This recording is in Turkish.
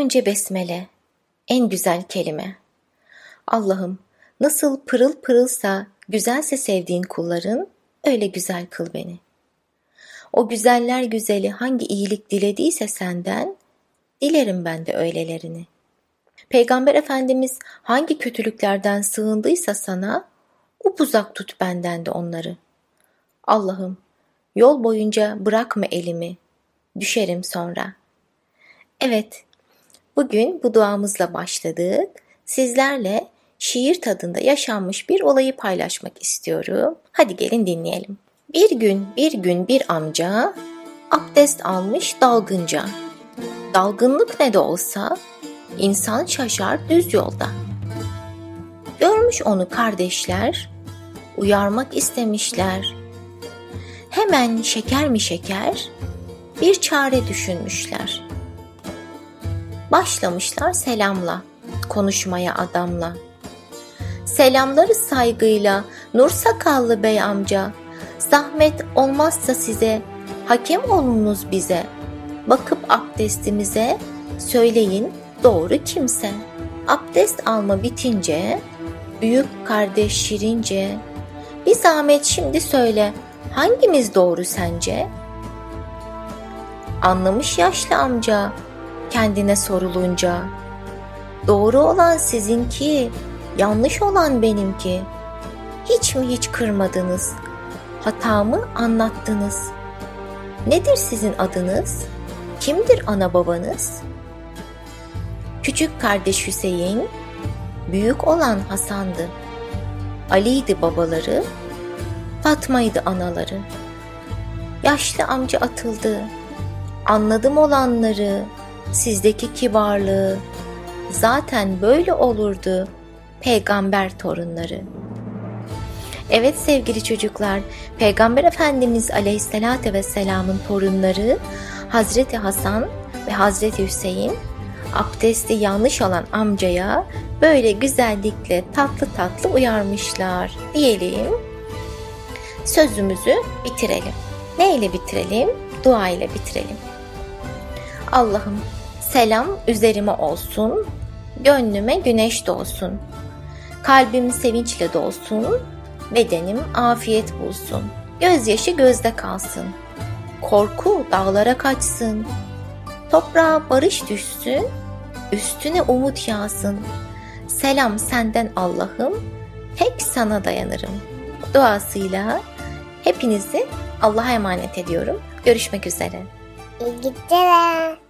Önce besmele, en güzel kelime. Allah'ım nasıl pırıl pırılsa, güzelse sevdiğin kulların, öyle güzel kıl beni. O güzeller güzeli hangi iyilik dilediyse senden, dilerim ben de öylelerini. Peygamber Efendimiz hangi kötülüklerden sığındıysa sana, upuzak tut benden de onları. Allah'ım, yol boyunca bırakma elimi, düşerim sonra. Evet, bugün bu duamızla başladık. Sizlerle şiir tadında yaşanmış bir olayı paylaşmak istiyorum. Hadi gelin dinleyelim. Bir gün bir gün bir amca abdest almış dalgınca. Dalgınlık ne de olsa insan şaşar düz yolda. Görmüş onu kardeşler, uyarmak istemişler. Hemen şeker mi şeker bir çare düşünmüşler. Başlamışlar selamla, konuşmaya adamla. Selamları saygıyla Nur Sakallı Bey amca, zahmet olmazsa size, hakem olunuz bize. Bakıp abdestimize, söyleyin doğru kimse. Abdest alma bitince, büyük kardeş şirince, bir zahmet şimdi söyle, hangimiz doğru sence? Anlamış yaşlı amca, kendine sorulunca. Doğru olan sizinki, yanlış olan benimki. Hiç mi hiç kırmadınız? Hatamı anlattınız. Nedir sizin adınız? Kimdir ana babanız? Küçük kardeş Hüseyin, büyük olan Hasan'dı. Ali'ydi babaları, Fatma'ydı anaları. Yaşlı amca atıldı. Anladım olanları, sizdeki kibarlığı. Zaten böyle olurdu peygamber torunları. Evet sevgili çocuklar, Peygamber Efendimiz Aleyhisselatü Vesselam'ın torunları Hazreti Hasan ve Hazreti Hüseyin abdesti yanlış olan amcaya böyle güzellikle tatlı tatlı uyarmışlar diyelim. Sözümüzü bitirelim. Ne ile bitirelim? Dua ile bitirelim. Allah'ım selam üzerime olsun, gönlüme güneş doğsun. Kalbim sevinçle dolsun, bedenim afiyet bulsun. Gözyaşı gözde kalsın. Korku dağlara kaçsın. Toprağa barış düşsün, üstüne umut yağsın. Selam senden Allah'ım, tek sana dayanırım. Duasıyla hepinizi Allah'a emanet ediyorum. Görüşmek üzere. İyi geceler.